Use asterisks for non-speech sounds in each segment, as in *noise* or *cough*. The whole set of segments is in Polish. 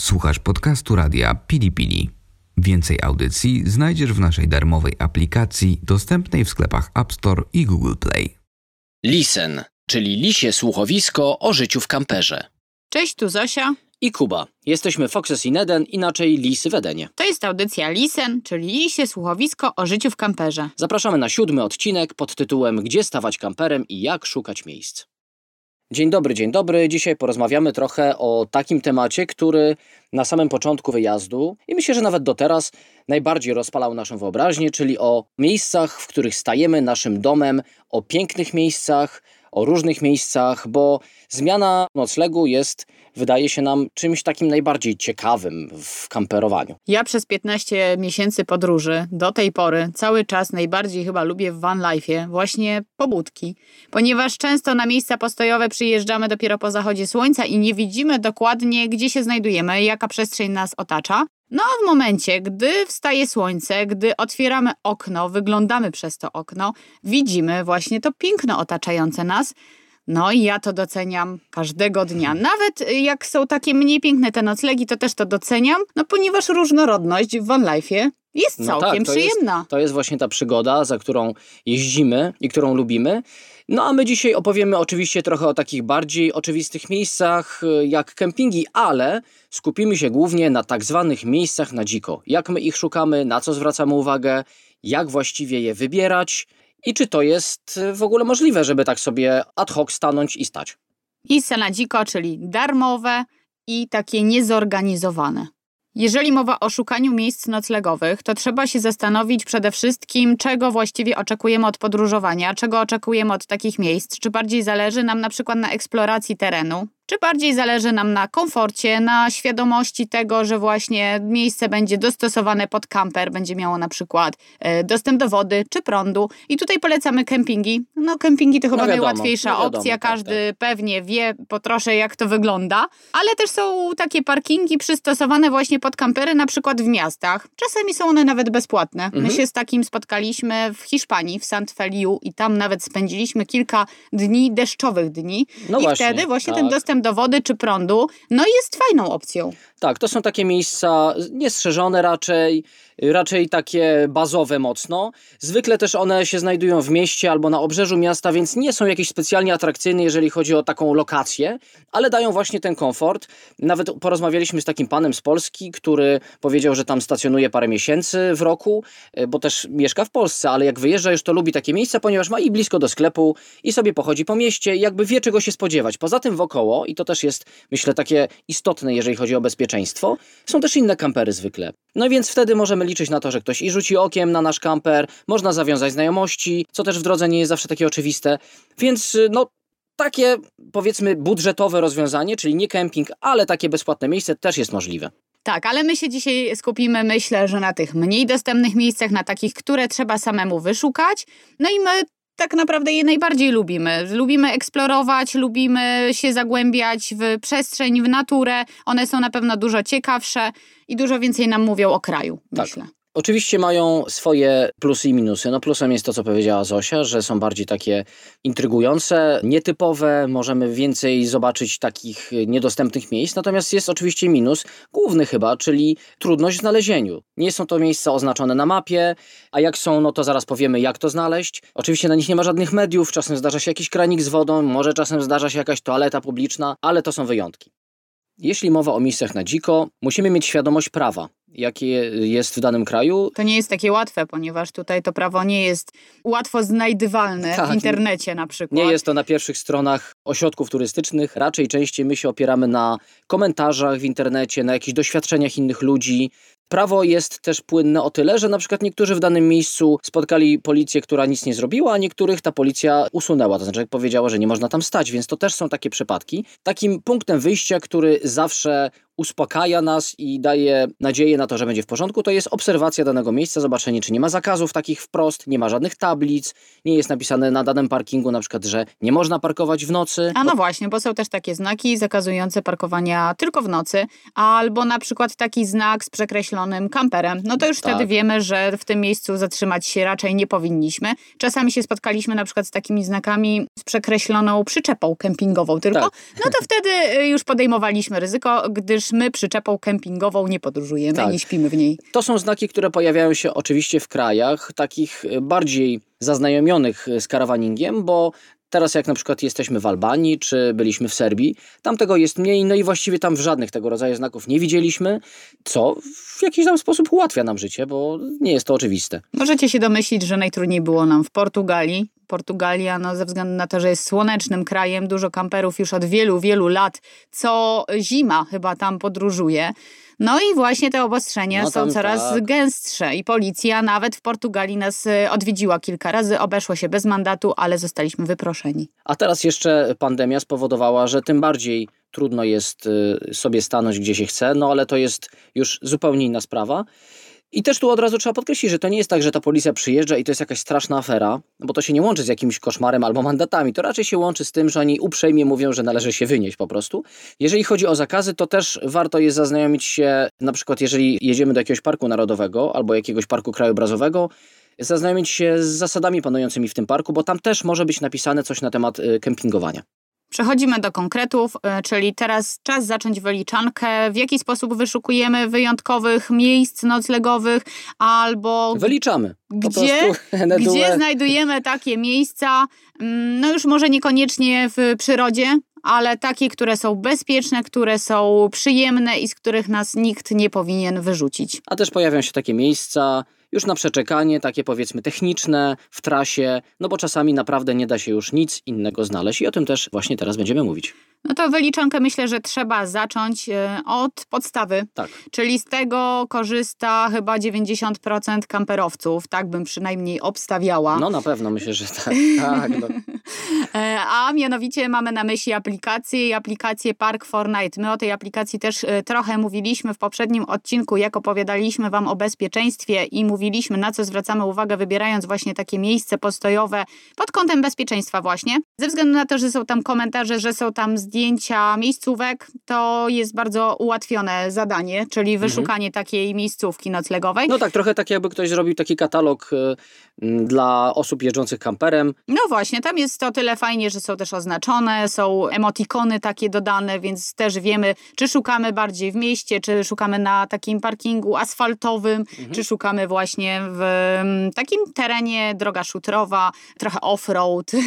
Słuchasz podcastu radia Pili Pili. Więcej audycji znajdziesz w naszej darmowej aplikacji dostępnej w sklepach App Store i Google Play. Listen, czyli lisie słuchowisko o życiu w kamperze. Cześć, tu Zosia. I Kuba. Jesteśmy Foxes in Eden, inaczej Lisy w Edenie. To jest audycja Lisen, czyli lisie słuchowisko o życiu w kamperze. Zapraszamy na siódmy odcinek pod tytułem Gdzie stawać kamperem i jak szukać miejsc. Dzień dobry, dzień dobry. Dzisiaj porozmawiamy trochę o takim temacie, który na samym początku wyjazdu i myślę, że nawet do teraz najbardziej rozpalał naszą wyobraźnię, czyli o miejscach, w których stajemy naszym domem, o pięknych miejscach, o różnych miejscach, bo zmiana noclegu jest, wydaje się nam, czymś takim najbardziej ciekawym w kamperowaniu. Ja przez 15 miesięcy podróży do tej pory cały czas najbardziej chyba lubię w van life'ie właśnie pobudki, ponieważ często na miejsca postojowe przyjeżdżamy dopiero po zachodzie słońca i nie widzimy dokładnie, gdzie się znajdujemy, jaka przestrzeń nas otacza. No a w momencie, gdy wstaje słońce, gdy otwieramy okno, wyglądamy przez to okno, widzimy właśnie to piękno otaczające nas. No i ja to doceniam każdego dnia. Nawet jak są takie mniej piękne te noclegi, to też to doceniam, no ponieważ różnorodność w van life'ie jest No całkiem tak, to jest- przyjemna. To jest właśnie ta przygoda, za którą jeździmy i którą lubimy. No a my dzisiaj opowiemy oczywiście trochę o takich bardziej oczywistych miejscach y, jak kempingi, ale skupimy się głównie na tak zwanych miejscach na dziko. Jak my ich szukamy, na co zwracamy uwagę, jak właściwie je wybierać i czy to jest y, w ogóle możliwe, żeby tak sobie ad hoc stanąć i stać. Miejsce na dziko, czyli darmowe i takie niezorganizowane. Jeżeli mowa o szukaniu miejsc noclegowych, to trzeba się zastanowić przede wszystkim, czego właściwie oczekujemy od podróżowania, czego oczekujemy od takich miejsc. Czy bardziej zależy nam na przykład na eksploracji terenu, czy bardziej zależy nam na komforcie, na świadomości tego, że właśnie miejsce będzie dostosowane pod kamper, będzie miało na przykład e, dostęp do wody czy prądu. I tutaj polecamy kempingi. No kempingi to chyba wiadomo, najłatwiejsza no wiadomo, opcja, tak, każdy pewnie wie po trosze jak to wygląda, ale też są takie parkingi przystosowane właśnie pod kampery, na przykład w miastach. Czasami są one nawet bezpłatne. My Mhm. się z takim spotkaliśmy w Hiszpanii, w Sant Feliu i tam nawet spędziliśmy kilka dni, deszczowych dni. No I właśnie, wtedy właśnie ten tak. Dostęp do wody czy prądu, no jest fajną opcją. Tak, to są takie miejsca niestrzeżone raczej, raczej takie bazowe mocno. Zwykle też one się znajdują w mieście albo na obrzeżu miasta, więc nie są jakieś specjalnie atrakcyjne, jeżeli chodzi o taką lokację, ale dają właśnie ten komfort. Nawet porozmawialiśmy z takim panem z Polski, który powiedział, że tam stacjonuje parę miesięcy w roku, e, bo też mieszka w Polsce, ale jak wyjeżdża już to lubi takie miejsca, ponieważ ma i blisko do sklepu i sobie pochodzi po mieście jakby wie czego się spodziewać. Poza tym wokoło, i to też jest myślę takie istotne, jeżeli chodzi o bezpieczeństwo, są też inne kampery zwykle. No więc wtedy możemy liczyć na to, że ktoś i rzuci okiem na nasz kamper, można zawiązać znajomości, co też w drodze nie jest zawsze takie oczywiste. Więc y, no takie powiedzmy budżetowe rozwiązanie, czyli nie kemping, ale takie bezpłatne miejsce też jest możliwe. Tak, ale my się dzisiaj skupimy, myślę, że na tych mniej dostępnych miejscach, na takich, które trzeba samemu wyszukać. No i my tak naprawdę je najbardziej lubimy. Lubimy eksplorować, lubimy się zagłębiać w przestrzeń, w naturę. One są na pewno dużo ciekawsze i dużo więcej nam mówią o kraju, Tak. myślę. Oczywiście mają swoje plusy i minusy. No plusem jest to, co powiedziała Zosia, że są bardziej takie intrygujące, nietypowe, możemy więcej zobaczyć takich niedostępnych miejsc. Natomiast jest oczywiście minus, główny chyba, czyli trudność w znalezieniu. Nie są to miejsca oznaczone na mapie, a jak są, no to zaraz powiemy, jak to znaleźć. Oczywiście na nich nie ma żadnych mediów, czasem zdarza się jakiś kranik z wodą, może czasem zdarza się jakaś toaleta publiczna, ale to są wyjątki. Jeśli mowa o miejscach na dziko, musimy mieć świadomość prawa, jakie jest w danym kraju. To nie jest takie łatwe, ponieważ tutaj to prawo nie jest łatwo znajdywalne Tak, w internecie na przykład. Nie jest to na pierwszych stronach ośrodków turystycznych, raczej częściej my się opieramy na komentarzach w internecie, na jakichś doświadczeniach innych ludzi. Prawo jest też płynne o tyle, że na przykład niektórzy w danym miejscu spotkali policję, która nic nie zrobiła, a niektórych ta policja usunęła, to znaczy powiedziała, że nie można tam stać, więc to też są takie przypadki. Takim punktem wyjścia, który zawsze uspokaja nas i daje nadzieję na to, że będzie w porządku, to jest obserwacja danego miejsca, zobaczenie, czy nie ma zakazów takich wprost, nie ma żadnych tablic, nie jest napisane na danym parkingu na przykład, że nie można parkować w nocy. A no właśnie, bo są też takie znaki zakazujące parkowania tylko w nocy, albo na przykład taki znak z przekreślonym przekreślonym kamperem. No to już Tak. wtedy wiemy, że w tym miejscu zatrzymać się raczej nie powinniśmy. Czasami się spotkaliśmy na przykład z takimi znakami z przekreśloną przyczepą kempingową tylko. Tak. No to wtedy y, już podejmowaliśmy ryzyko, gdyż my przyczepą kempingową nie podróżujemy, Tak. nie śpimy w niej. To są znaki, które pojawiają się oczywiście w krajach takich e, bardziej zaznajomionych e, z karawaningiem, bo teraz jak na przykład jesteśmy w Albanii czy byliśmy w Serbii, tam tego jest mniej, no i właściwie tam w żadnych tego rodzaju znaków nie widzieliśmy, co w jakiś tam sposób ułatwia nam życie, bo nie jest to oczywiste. Możecie się domyślić, że najtrudniej było nam w Portugalii. Portugalia, no, ze względu na to, że jest słonecznym krajem, dużo kamperów już od wielu, wielu lat, co zima chyba tam podróżuje. No i właśnie te obostrzenia No są coraz tak. gęstsze i policja nawet w Portugalii nas y, odwiedziła kilka razy, obeszło się bez mandatu, ale zostaliśmy wyproszeni. A teraz jeszcze pandemia spowodowała, że tym bardziej trudno jest y, sobie stanąć gdzie się chce, no ale to jest już zupełnie inna sprawa. I też tu od razu trzeba podkreślić, że to nie jest tak, że ta policja przyjeżdża i to jest jakaś straszna afera, bo to się nie łączy z jakimś koszmarem albo mandatami. To raczej się łączy z tym, że oni uprzejmie mówią, że należy się wynieść po prostu. Jeżeli chodzi o zakazy, to też warto jest zaznajomić się, na przykład jeżeli jedziemy do jakiegoś parku narodowego albo jakiegoś parku krajobrazowego, zaznajomić się z zasadami panującymi w tym parku, bo tam też może być napisane coś na temat y, kempingowania. Przechodzimy do konkretów, y, czyli teraz czas zacząć wyliczankę. W jaki sposób wyszukujemy wyjątkowych miejsc noclegowych albo Wyliczamy. Gdzie-. *laughs* Gdzie znajdujemy takie miejsca, mm, no już może niekoniecznie w przyrodzie, ale takie, które są bezpieczne, które są przyjemne i z których nas nikt nie powinien wyrzucić. A też pojawią się takie miejsca już na przeczekanie, takie powiedzmy techniczne, w trasie, no bo czasami naprawdę nie da się już nic innego znaleźć i o tym też właśnie teraz będziemy mówić. No to wyliczankę myślę, że trzeba zacząć e, od podstawy, Tak. czyli z tego korzysta chyba 90% kamperowców, tak bym przynajmniej obstawiała. No na pewno myślę, że tak. *laughs* tak no. E, A mianowicie mamy na myśli aplikację i aplikację Park Fortnite. My o tej aplikacji też e, trochę mówiliśmy w poprzednim odcinku, jak opowiadaliśmy Wam o bezpieczeństwie i mówiliśmy, na co zwracamy uwagę, wybierając właśnie takie miejsce postojowe pod kątem bezpieczeństwa właśnie. Ze względu na to, że są tam komentarze, że są tam zdjęcia miejscówek, to jest bardzo ułatwione zadanie, czyli wyszukanie takiej miejscówki noclegowej. no tak, trochę tak jakby ktoś zrobił taki katalog y, dla osób jeżdżących kamperem. No właśnie, tam jest to tyle fajnie, że są też oznaczone, są emotikony takie dodane, więc też wiemy, czy szukamy bardziej w mieście, czy szukamy na takim parkingu asfaltowym, czy szukamy właśnie w takim terenie, droga szutrowa, trochę off-road. *laughs*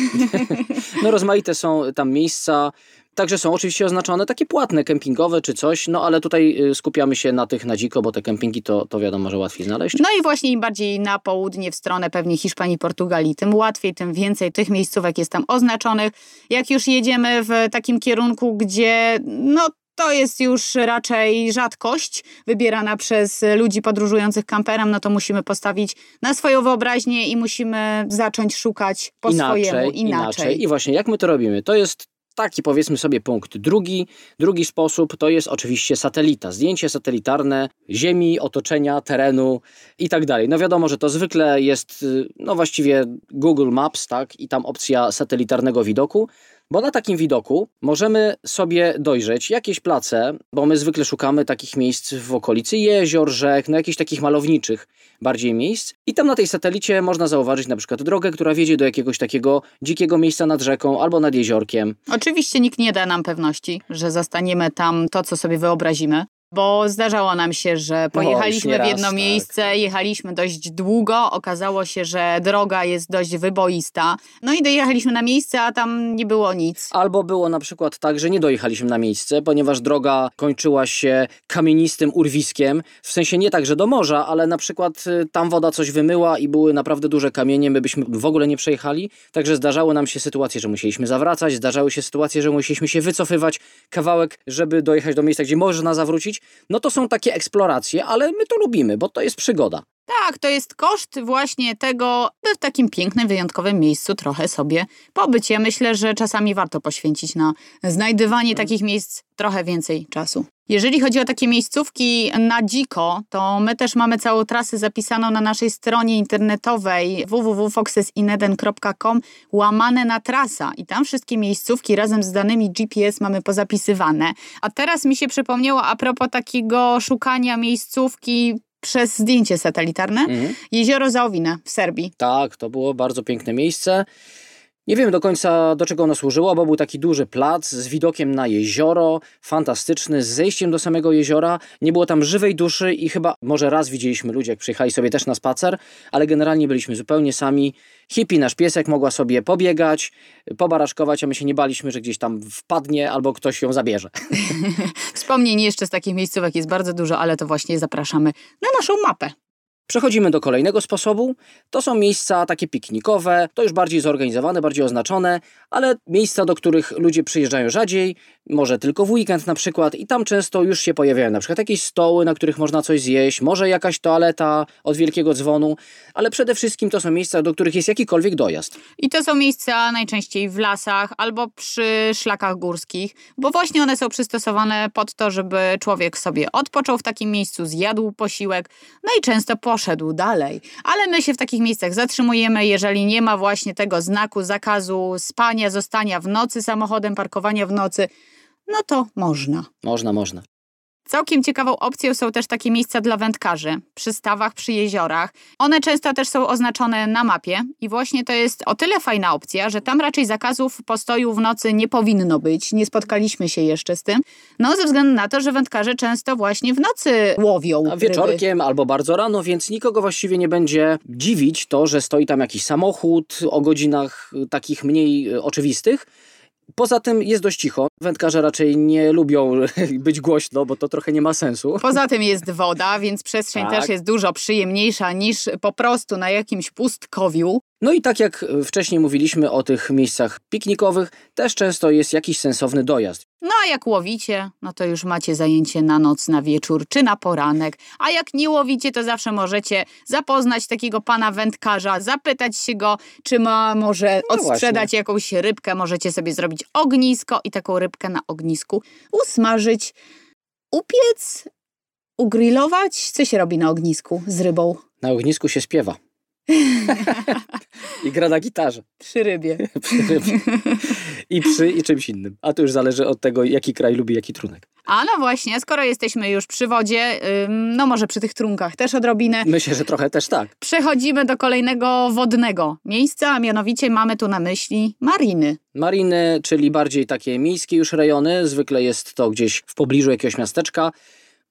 No rozmaite są tam miejsca. Także są oczywiście oznaczone takie płatne, kempingowe czy coś, no ale tutaj y, skupiamy się na tych na dziko, bo te kempingi to, to wiadomo, że łatwiej znaleźć. No i właśnie im bardziej na południe, w stronę pewnie Hiszpanii, Portugalii, tym łatwiej, tym więcej tych miejscówek jest tam oznaczonych. Jak już jedziemy w takim kierunku, gdzie no to jest już raczej rzadkość wybierana przez ludzi podróżujących kamperem, no to musimy postawić na swoją wyobraźnię i musimy zacząć szukać po swojemu inaczej. I właśnie jak my to robimy? To jest taki powiedzmy sobie punkt. Drugi, drugi sposób to jest oczywiście satelita. Zdjęcie satelitarne ziemi, otoczenia, terenu i tak dalej. No wiadomo, że to zwykle jest y, no właściwie Google Maps, tak? I tam opcja satelitarnego widoku. Bo na takim widoku możemy sobie dojrzeć jakieś place, bo my zwykle szukamy takich miejsc w okolicy jezior, rzek, no jakichś takich malowniczych bardziej miejsc. I tam na tej satelicie można zauważyć na przykład drogę, która wiedzie do jakiegoś takiego dzikiego miejsca nad rzeką albo nad jeziorkiem. Oczywiście nikt nie da nam pewności, że zastaniemy tam to, co sobie wyobrazimy. Bo zdarzało nam się, że pojechaliśmy nie w jedno raz, tak. miejsce, jechaliśmy dość długo, okazało się, że droga jest dość wyboista. No i dojechaliśmy na miejsce, a tam nie było nic. Albo było na przykład tak, że nie dojechaliśmy na miejsce, ponieważ droga kończyła się kamienistym urwiskiem. W sensie nie tak, że do morza, ale na przykład y, tam woda coś wymyła i były naprawdę duże kamienie, my byśmy w ogóle nie przejechali. Także zdarzały nam się sytuacje, że musieliśmy zawracać, zdarzały się sytuacje, że musieliśmy się wycofywać kawałek, żeby dojechać do miejsca, gdzie można zawrócić. No to są takie eksploracje, ale my to lubimy, bo to jest przygoda. Tak, to jest koszt właśnie tego, by w takim pięknym, wyjątkowym miejscu trochę sobie pobyć. Ja myślę, że czasami warto poświęcić na znajdywanie takich miejsc trochę więcej czasu. Jeżeli chodzi o takie miejscówki na dziko, to my też mamy całą trasę zapisaną na naszej stronie internetowej www.foxesineden.com łamane na trasa i tam wszystkie miejscówki razem z danymi GPS mamy pozapisywane. A teraz mi się przypomniało a propos takiego szukania miejscówki przez zdjęcie satelitarne Mhm. jezioro Zaowine w Serbii. Tak, to było bardzo piękne miejsce. Nie wiem do końca do czego ono służyło, bo był taki duży plac z widokiem na jezioro, fantastyczny, z zejściem do samego jeziora. Nie było tam żywej duszy i chyba może raz widzieliśmy ludzi, jak przyjechali sobie też na spacer, ale generalnie byliśmy zupełnie sami. Hippie, nasz piesek, mogła sobie pobiegać, pobaraszkować, a my się nie baliśmy, że gdzieś tam wpadnie albo ktoś ją zabierze. *laughs* Wspomnień jeszcze z takich miejscówek jest bardzo dużo, ale to właśnie zapraszamy na naszą mapę. Przechodzimy do kolejnego sposobu. To są miejsca takie piknikowe, to już bardziej zorganizowane, bardziej oznaczone, ale miejsca, do których ludzie przyjeżdżają rzadziej, może tylko w weekend na przykład i tam często już się pojawiają na przykład jakieś stoły, na których można coś zjeść, może jakaś toaleta od wielkiego dzwonu, ale przede wszystkim to są miejsca, do których jest jakikolwiek dojazd. I to są miejsca najczęściej w lasach albo przy szlakach górskich, bo właśnie one są przystosowane pod to, żeby człowiek sobie odpoczął w takim miejscu, zjadł posiłek, no i często poszedł dalej. Ale my się w takich miejscach zatrzymujemy, jeżeli nie ma właśnie tego znaku zakazu spania, zostania w nocy samochodem, parkowania w nocy, no to można. Można, można. Całkiem ciekawą opcją są też takie miejsca dla wędkarzy, przy stawach, przy jeziorach. One często też są oznaczone na mapie i właśnie to jest o tyle fajna opcja, że tam raczej zakazów postoju w nocy nie powinno być. Nie spotkaliśmy się jeszcze z tym. No ze względu na to, że wędkarze często właśnie w nocy łowią A ryby. wieczorkiem albo bardzo rano, więc nikogo właściwie nie będzie dziwić to, że stoi tam jakiś samochód o godzinach takich mniej y, oczywistych. Poza tym jest dość cicho. Wędkarze raczej nie lubią *laughs* być głośno, bo to trochę nie ma sensu. Poza tym jest woda, więc przestrzeń Tak. też jest dużo przyjemniejsza niż po prostu na jakimś pustkowiu. No i tak jak wcześniej mówiliśmy o tych miejscach piknikowych, też często jest jakiś sensowny dojazd. No a jak łowicie, no to już macie zajęcie na noc, na wieczór czy na poranek. A jak nie łowicie, to zawsze możecie zapoznać takiego pana wędkarza, zapytać się go, czy ma może No odsprzedać jakąś rybkę. Możecie sobie zrobić ognisko i taką rybkę na ognisku usmażyć, upiec, ugrillować. Co się robi na ognisku z rybą? Na ognisku się śpiewa. I gra na gitarze. *laughs* Przy rybie. *laughs* Przy rybie. I przy i czymś innym. A to już zależy od tego, jaki kraj lubi jaki trunek. A no właśnie, skoro jesteśmy już przy wodzie, no może przy tych trunkach też odrobinę. Myślę, że trochę też tak. Przechodzimy do kolejnego wodnego miejsca, a mianowicie mamy tu na myśli mariny. Mariny, czyli bardziej takie miejskie już rejony, zwykle jest to gdzieś w pobliżu jakiegoś miasteczka.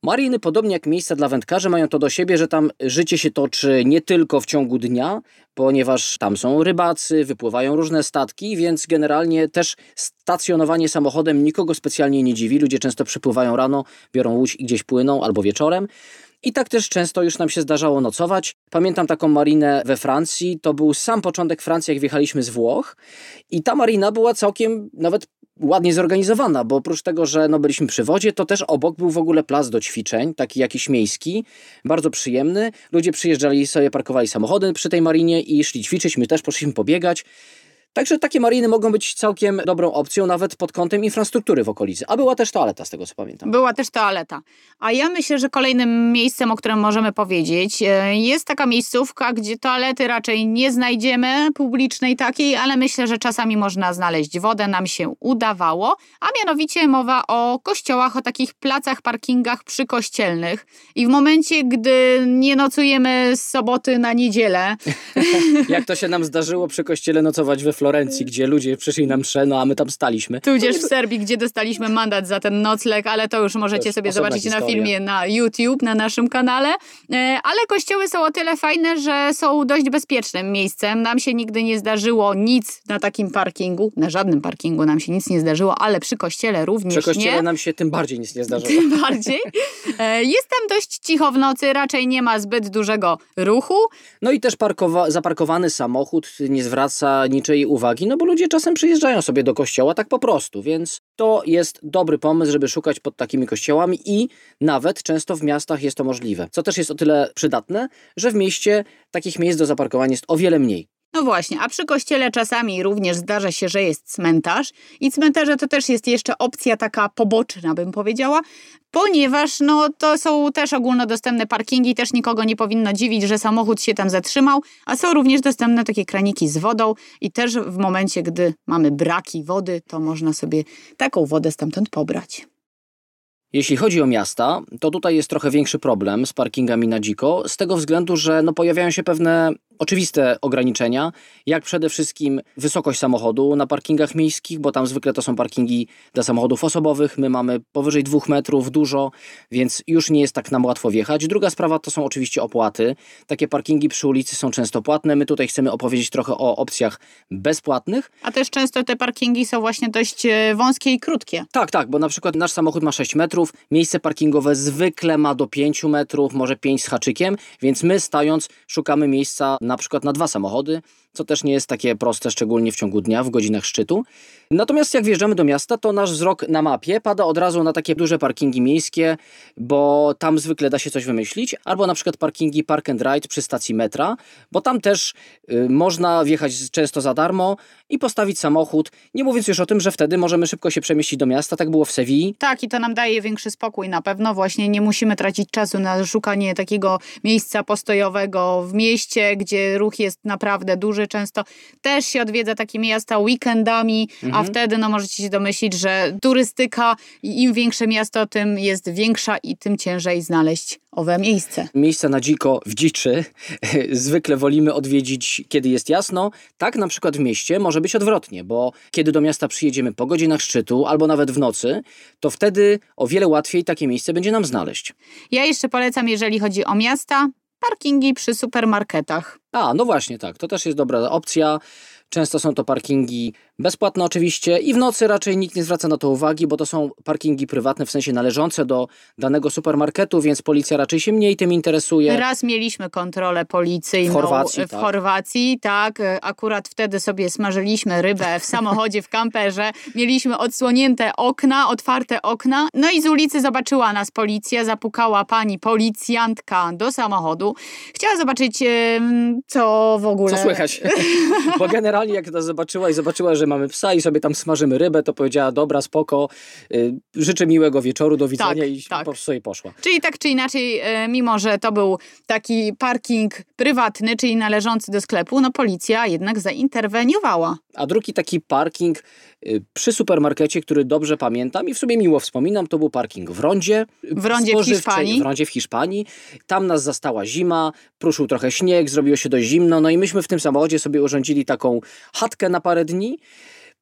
Mariny, podobnie jak miejsca dla wędkarzy, mają to do siebie, że tam życie się toczy nie tylko w ciągu dnia, ponieważ tam są rybacy, wypływają różne statki, więc generalnie też stacjonowanie samochodem nikogo specjalnie nie dziwi. Ludzie często przypływają rano, biorą łódź i gdzieś płyną albo wieczorem. I tak też często już nam się zdarzało nocować. Pamiętam taką marinę we Francji, to był sam początek Francji, jak wjechaliśmy z Włoch i ta marina była całkiem nawet ładnie zorganizowana, bo oprócz tego, że no byliśmy przy wodzie, to też obok był w ogóle plac do ćwiczeń, taki jakiś miejski, bardzo przyjemny. Ludzie przyjeżdżali sobie, parkowali samochody przy tej marinie i szli ćwiczyć, my też poszliśmy pobiegać. Także takie mariny mogą być całkiem dobrą opcją, nawet pod kątem infrastruktury w okolicy. A była też toaleta, z tego co pamiętam. Była też toaleta. A ja myślę, że kolejnym miejscem, o którym możemy powiedzieć, e, jest taka miejscówka, gdzie toalety raczej nie znajdziemy, publicznej takiej, ale myślę, że czasami można znaleźć wodę, nam się udawało. A mianowicie mowa o kościołach, o takich placach, parkingach przykościelnych. I w momencie, gdy nie nocujemy z soboty na niedzielę, *laughs* Jak to się nam zdarzyło przy kościele nocować we Florencji, gdzie ludzie przyszli na mszę, no a my tam staliśmy. tudzież w Serbii, gdzie dostaliśmy mandat za ten nocleg, ale to już To możecie jest sobie zobaczyć na historia. filmie na YouTube, na naszym kanale. E, Ale kościoły są o tyle fajne, że są dość bezpiecznym miejscem. Nam się nigdy nie zdarzyło nic na takim parkingu, na żadnym parkingu nam się nic nie zdarzyło, ale przy kościele również Przy kościele nie. nam się tym bardziej nic nie zdarzyło. Tym bardziej. E, Jest tam dość cicho w nocy, raczej nie ma zbyt dużego ruchu. No i też parkowa- zaparkowany samochód nie zwraca niczej uwagi, no bo ludzie czasem przyjeżdżają sobie do kościoła tak po prostu, więc to jest dobry pomysł, żeby szukać pod takimi kościołami i nawet często w miastach jest to możliwe. Co też jest o tyle przydatne, że w mieście takich miejsc do zaparkowania jest o wiele mniej. No właśnie, a przy kościele czasami również zdarza się, że jest cmentarz i cmentarze to też jest jeszcze opcja taka poboczna, bym powiedziała, ponieważ no to są też ogólnodostępne parkingi, też nikogo nie powinno dziwić, że samochód się tam zatrzymał, a są również dostępne takie kraniki z wodą i też w momencie, gdy mamy braki wody, to można sobie taką wodę stamtąd pobrać. Jeśli chodzi o miasta, to tutaj jest trochę większy problem z parkingami na dziko, z tego względu, że no pojawiają się pewne oczywiste ograniczenia, jak przede wszystkim wysokość samochodu na parkingach miejskich, bo tam zwykle to są parkingi dla samochodów osobowych. My mamy powyżej dwóch metrów dużo, więc już nie jest tak nam łatwo wjechać. Druga sprawa to są oczywiście opłaty. Takie parkingi przy ulicy są często płatne. My tutaj chcemy opowiedzieć trochę o opcjach bezpłatnych. A też często te parkingi są właśnie dość e, wąskie i krótkie. Tak, tak, bo na przykład nasz samochód ma 6 metrów, miejsce parkingowe zwykle ma do 5 metrów, może 5 z haczykiem, więc my stając szukamy miejsca na przykład na dwa samochody, co też nie jest takie proste, szczególnie w ciągu dnia, w godzinach szczytu. Natomiast jak wjeżdżamy do miasta, to nasz wzrok na mapie pada od razu na takie duże parkingi miejskie, bo tam zwykle da się coś wymyślić, albo na przykład parkingi park and ride przy stacji metra, bo tam też y, można wjechać często za darmo i postawić samochód, nie mówiąc już o tym, że wtedy możemy szybko się przemieścić do miasta, tak było w Sewilli. Tak, i to nam daje większy spokój na pewno. Właśnie nie musimy tracić czasu na szukanie takiego miejsca postojowego w mieście, gdzie ruch jest naprawdę duży. Często też się odwiedza takie miasta weekendami, a wtedy no możecie się domyślić, że turystyka im większe miasto, tym jest większa i tym ciężej znaleźć owe miejsce. Miejsca na dziko w dziczy *laughs* zwykle wolimy odwiedzić, kiedy jest jasno. Tak na przykład w mieście może być odwrotnie, bo kiedy do miasta przyjedziemy po godzinach szczytu albo nawet w nocy, to wtedy o wiele łatwiej takie miejsce będzie nam znaleźć. Ja jeszcze polecam, jeżeli chodzi o miasta, parkingi przy supermarketach. A, no właśnie, tak, to też jest dobra opcja. Często są to parkingi bezpłatne oczywiście i w nocy raczej nikt nie zwraca na to uwagi, bo to są parkingi prywatne, w sensie należące do danego supermarketu, więc policja raczej się mniej tym interesuje. Raz mieliśmy kontrolę policyjną W Chorwacji, w tak. Chorwacji, tak. Akurat wtedy sobie smażyliśmy rybę w samochodzie, w kamperze. Mieliśmy odsłonięte okna, otwarte okna. No i z ulicy zobaczyła nas policja, zapukała pani policjantka do samochodu. Chciała zobaczyć, co w ogóle... Co słychać? *laughs* Bo generalnie jak to zobaczyła i zobaczyła, że mamy psa i sobie tam smażymy rybę, to powiedziała, dobra, spoko, y, życzę miłego wieczoru, do widzenia Tak, i tak. po sobie poszła. Czyli tak czy inaczej, e, mimo że to był taki parking prywatny, czyli należący do sklepu, no policja jednak zainterweniowała. A drugi taki parking y, przy supermarkecie, który dobrze pamiętam i w sumie miło wspominam, to był parking w Rondzie. W Rondzie w Hiszpanii? W Rondzie w Hiszpanii. Tam nas zastała zima, pruszył trochę śnieg, zrobiło się dość zimno, no i myśmy w tym samochodzie sobie urządzili taką chatkę na parę dni.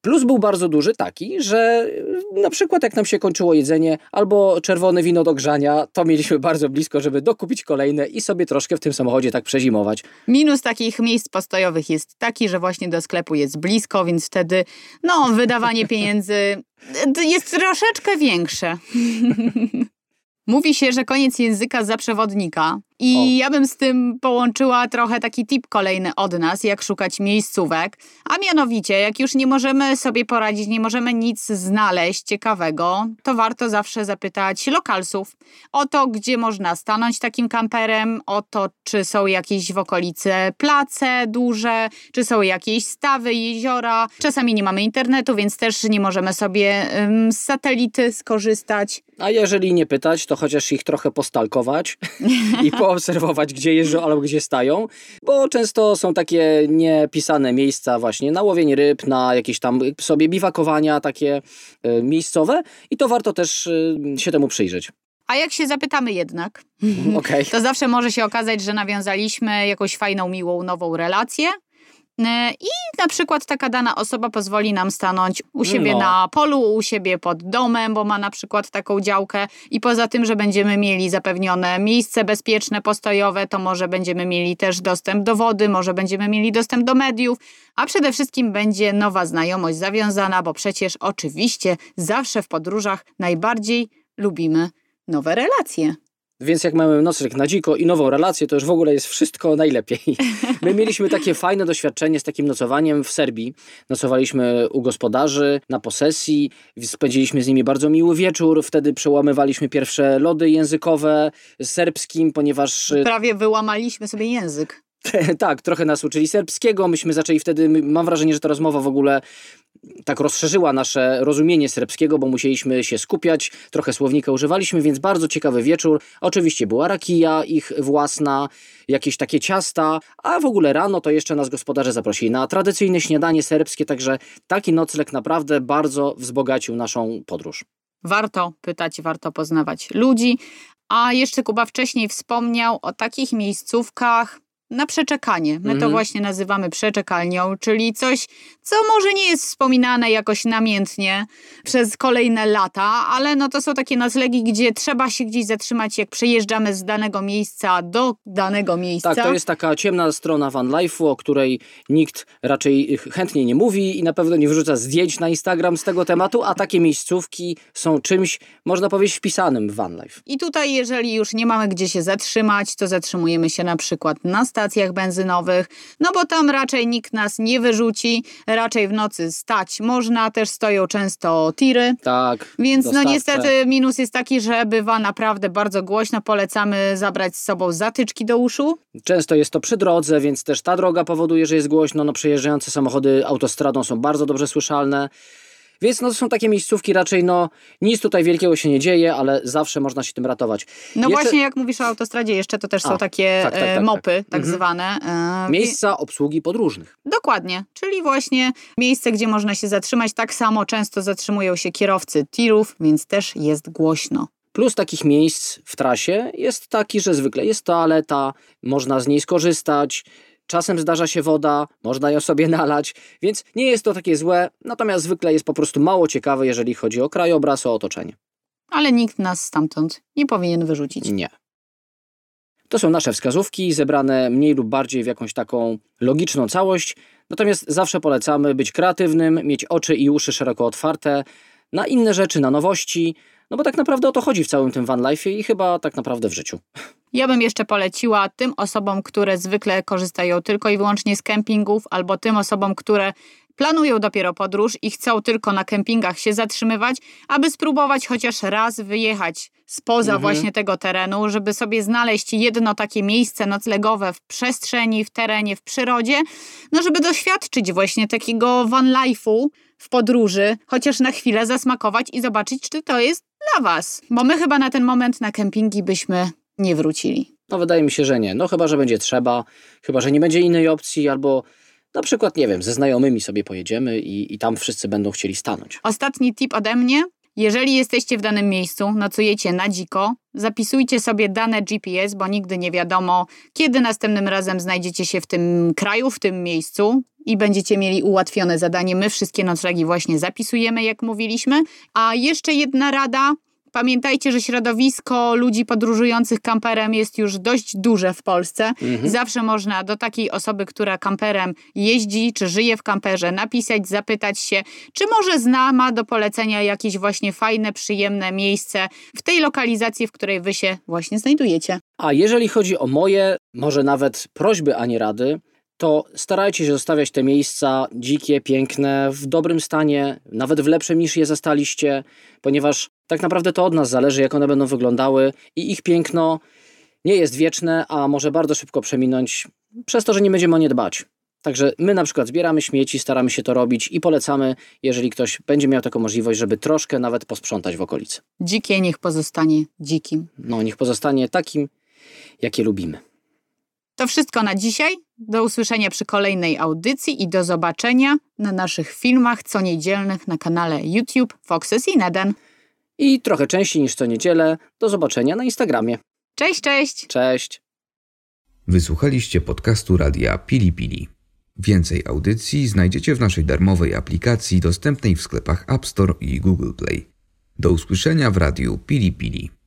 Plus był bardzo duży taki, że y, na przykład jak nam się kończyło jedzenie albo czerwone wino do grzania, to mieliśmy bardzo blisko, żeby dokupić kolejne i sobie troszkę w tym samochodzie tak przezimować. Minus takich miejsc postojowych jest taki, że właśnie do sklepu jest blisko, więc wtedy no, wydawanie *laughs* pieniędzy e, jest troszeczkę większe. *laughs* Mówi się, że koniec języka za przewodnika. I O. ja bym z tym połączyła trochę taki tip kolejny od nas, jak szukać miejscówek. A mianowicie, jak już nie możemy sobie poradzić, nie możemy nic znaleźć ciekawego, to warto zawsze zapytać lokalsów o to, gdzie można stanąć takim kamperem, o to, czy są jakieś w okolicy place duże, czy są jakieś stawy, jeziora. Czasami nie mamy internetu, więc też nie możemy sobie z satelity skorzystać. A jeżeli nie pytać, to chociaż ich trochę postalkować *laughs* i poobserwować, gdzie jeżdżą albo gdzie stają, bo często są takie niepisane miejsca właśnie na łowienie ryb, na jakieś tam sobie biwakowania takie y, miejscowe i to warto też y, się temu przyjrzeć. A jak się zapytamy jednak, Okej. *laughs* to zawsze może się okazać, że nawiązaliśmy jakąś fajną, miłą, nową relację. E, I na przykład taka dana osoba pozwoli nam stanąć u siebie No. na polu, u siebie pod domem, bo ma na przykład taką działkę. I poza tym, że będziemy mieli zapewnione miejsce bezpieczne, postojowe, to może będziemy mieli też dostęp do wody, może będziemy mieli dostęp do mediów, a przede wszystkim będzie nowa znajomość zawiązana, bo przecież oczywiście zawsze w podróżach najbardziej lubimy nowe relacje. Więc jak mamy nocleg na dziko i nową relację, to już w ogóle jest wszystko najlepiej. *laughs* My mieliśmy takie fajne doświadczenie z takim nocowaniem w Serbii. Nocowaliśmy u gospodarzy na posesji, spędziliśmy z nimi bardzo miły wieczór. Wtedy przełamywaliśmy pierwsze lody językowe z serbskim, ponieważ y, Prawie wyłamaliśmy sobie język. *laughs* tak, trochę nas uczyli serbskiego. Myśmy zaczęli wtedy, mam wrażenie, że ta rozmowa w ogóle tak rozszerzyła nasze rozumienie serbskiego, bo musieliśmy się skupiać, trochę słownika używaliśmy, więc bardzo ciekawy wieczór. Oczywiście była rakija, ich własna, jakieś takie ciasta, a w ogóle rano to jeszcze nas gospodarze zaprosili na tradycyjne śniadanie serbskie, także taki nocleg naprawdę bardzo wzbogacił naszą podróż. Warto pytać, warto poznawać ludzi. A jeszcze Kuba wcześniej wspomniał o takich miejscówkach, na przeczekanie. My to Mhm. właśnie nazywamy przeczekalnią, czyli coś, co może nie jest wspominane jakoś namiętnie przez kolejne lata, ale no to są takie noclegi, gdzie trzeba się gdzieś zatrzymać, jak przejeżdżamy z danego miejsca do danego miejsca. Tak, to jest taka ciemna strona van life'u, o której nikt raczej chętnie nie mówi i na pewno nie wrzuca zdjęć na Instagram z tego tematu, a takie miejscówki są czymś, można powiedzieć, wpisanym w van life. I tutaj, jeżeli już nie mamy gdzie się zatrzymać, to zatrzymujemy się na przykład na stacjach benzynowych, no bo tam raczej nikt nas nie wyrzuci, raczej w nocy stać można, też stoją często tiry. Tak. Więc no dostawcze. niestety minus jest taki, że bywa naprawdę bardzo głośno. Polecamy zabrać z sobą zatyczki do uszu. Często jest to przy drodze, więc też ta droga powoduje, że jest głośno. No, przejeżdżające samochody autostradą są bardzo dobrze słyszalne. Więc no, to są takie miejscówki raczej, no nic tutaj wielkiego się nie dzieje, ale zawsze można się tym ratować. No Jeszcze- właśnie jak mówisz o autostradzie, jeszcze to też są A, takie tak, tak, tak, e, tak. mopy, tak Mhm. zwane. E, Miejsca obsługi podróżnych. Dokładnie, czyli właśnie miejsce, gdzie można się zatrzymać. Tak samo często zatrzymują się kierowcy tirów, więc też jest głośno. Plus takich miejsc w trasie jest taki, że zwykle jest toaleta, można z niej skorzystać. Czasem zdarza się woda, można ją sobie nalać, więc nie jest to takie złe, natomiast zwykle jest po prostu mało ciekawe, jeżeli chodzi o krajobraz, o otoczenie. Ale nikt nas stamtąd nie powinien wyrzucić. Nie. To są nasze wskazówki, zebrane mniej lub bardziej w jakąś taką logiczną całość. Natomiast zawsze polecamy być kreatywnym, mieć oczy i uszy szeroko otwarte na inne rzeczy, na nowości, no bo tak naprawdę o to chodzi w całym tym van life'ie i chyba tak naprawdę w życiu. Ja bym jeszcze poleciła tym osobom, które zwykle korzystają tylko i wyłącznie z kempingów, albo tym osobom, które planują dopiero podróż i chcą tylko na kempingach się zatrzymywać, aby spróbować chociaż raz wyjechać spoza Mhm. właśnie tego terenu, żeby sobie znaleźć jedno takie miejsce noclegowe w przestrzeni, w terenie, w przyrodzie, no żeby doświadczyć właśnie takiego van life'u w podróży, chociaż na chwilę zasmakować i zobaczyć, czy to jest dla Was. Bo my chyba na ten moment na kempingi byśmy nie wrócili. No wydaje mi się, że nie. No chyba, że będzie trzeba, chyba, że nie będzie innej opcji, albo na przykład, nie wiem, ze znajomymi sobie pojedziemy i, i tam wszyscy będą chcieli stanąć. Ostatni tip ode mnie. Jeżeli jesteście w danym miejscu, nocujecie na dziko, zapisujcie sobie dane GPS, bo nigdy nie wiadomo, kiedy następnym razem znajdziecie się w tym kraju, w tym miejscu i będziecie mieli ułatwione zadanie. My wszystkie noclegi właśnie zapisujemy, jak mówiliśmy. A jeszcze jedna rada. Pamiętajcie, że środowisko ludzi podróżujących kamperem jest już dość duże w Polsce. Mhm. Zawsze można do takiej osoby, która kamperem jeździ, czy żyje w kamperze, napisać, zapytać się, czy może zna, ma do polecenia jakieś właśnie fajne, przyjemne miejsce w tej lokalizacji, w której wy się właśnie znajdujecie. A jeżeli chodzi o moje, może nawet prośby, a nie rady, to starajcie się zostawiać te miejsca dzikie, piękne, w dobrym stanie, nawet w lepszym niż je zastaliście, ponieważ tak naprawdę to od nas zależy, jak one będą wyglądały i ich piękno nie jest wieczne, a może bardzo szybko przeminąć przez to, że nie będziemy o nie dbać. Także my na przykład zbieramy śmieci, staramy się to robić i polecamy, jeżeli ktoś będzie miał taką możliwość, żeby troszkę nawet posprzątać w okolicy. Dzikie niech pozostanie dzikim. No, niech pozostanie takim, jakie lubimy. To wszystko na dzisiaj. Do usłyszenia przy kolejnej audycji i do zobaczenia na naszych filmach co niedzielnych na kanale YouTube Foxes i Neden. I trochę częściej niż co niedzielę. Do zobaczenia na Instagramie. Cześć, cześć! Cześć! Wysłuchaliście podcastu radia Pili Pili. Więcej audycji znajdziecie w naszej darmowej aplikacji dostępnej w sklepach App Store i Google Play. Do usłyszenia w radiu Pili Pili.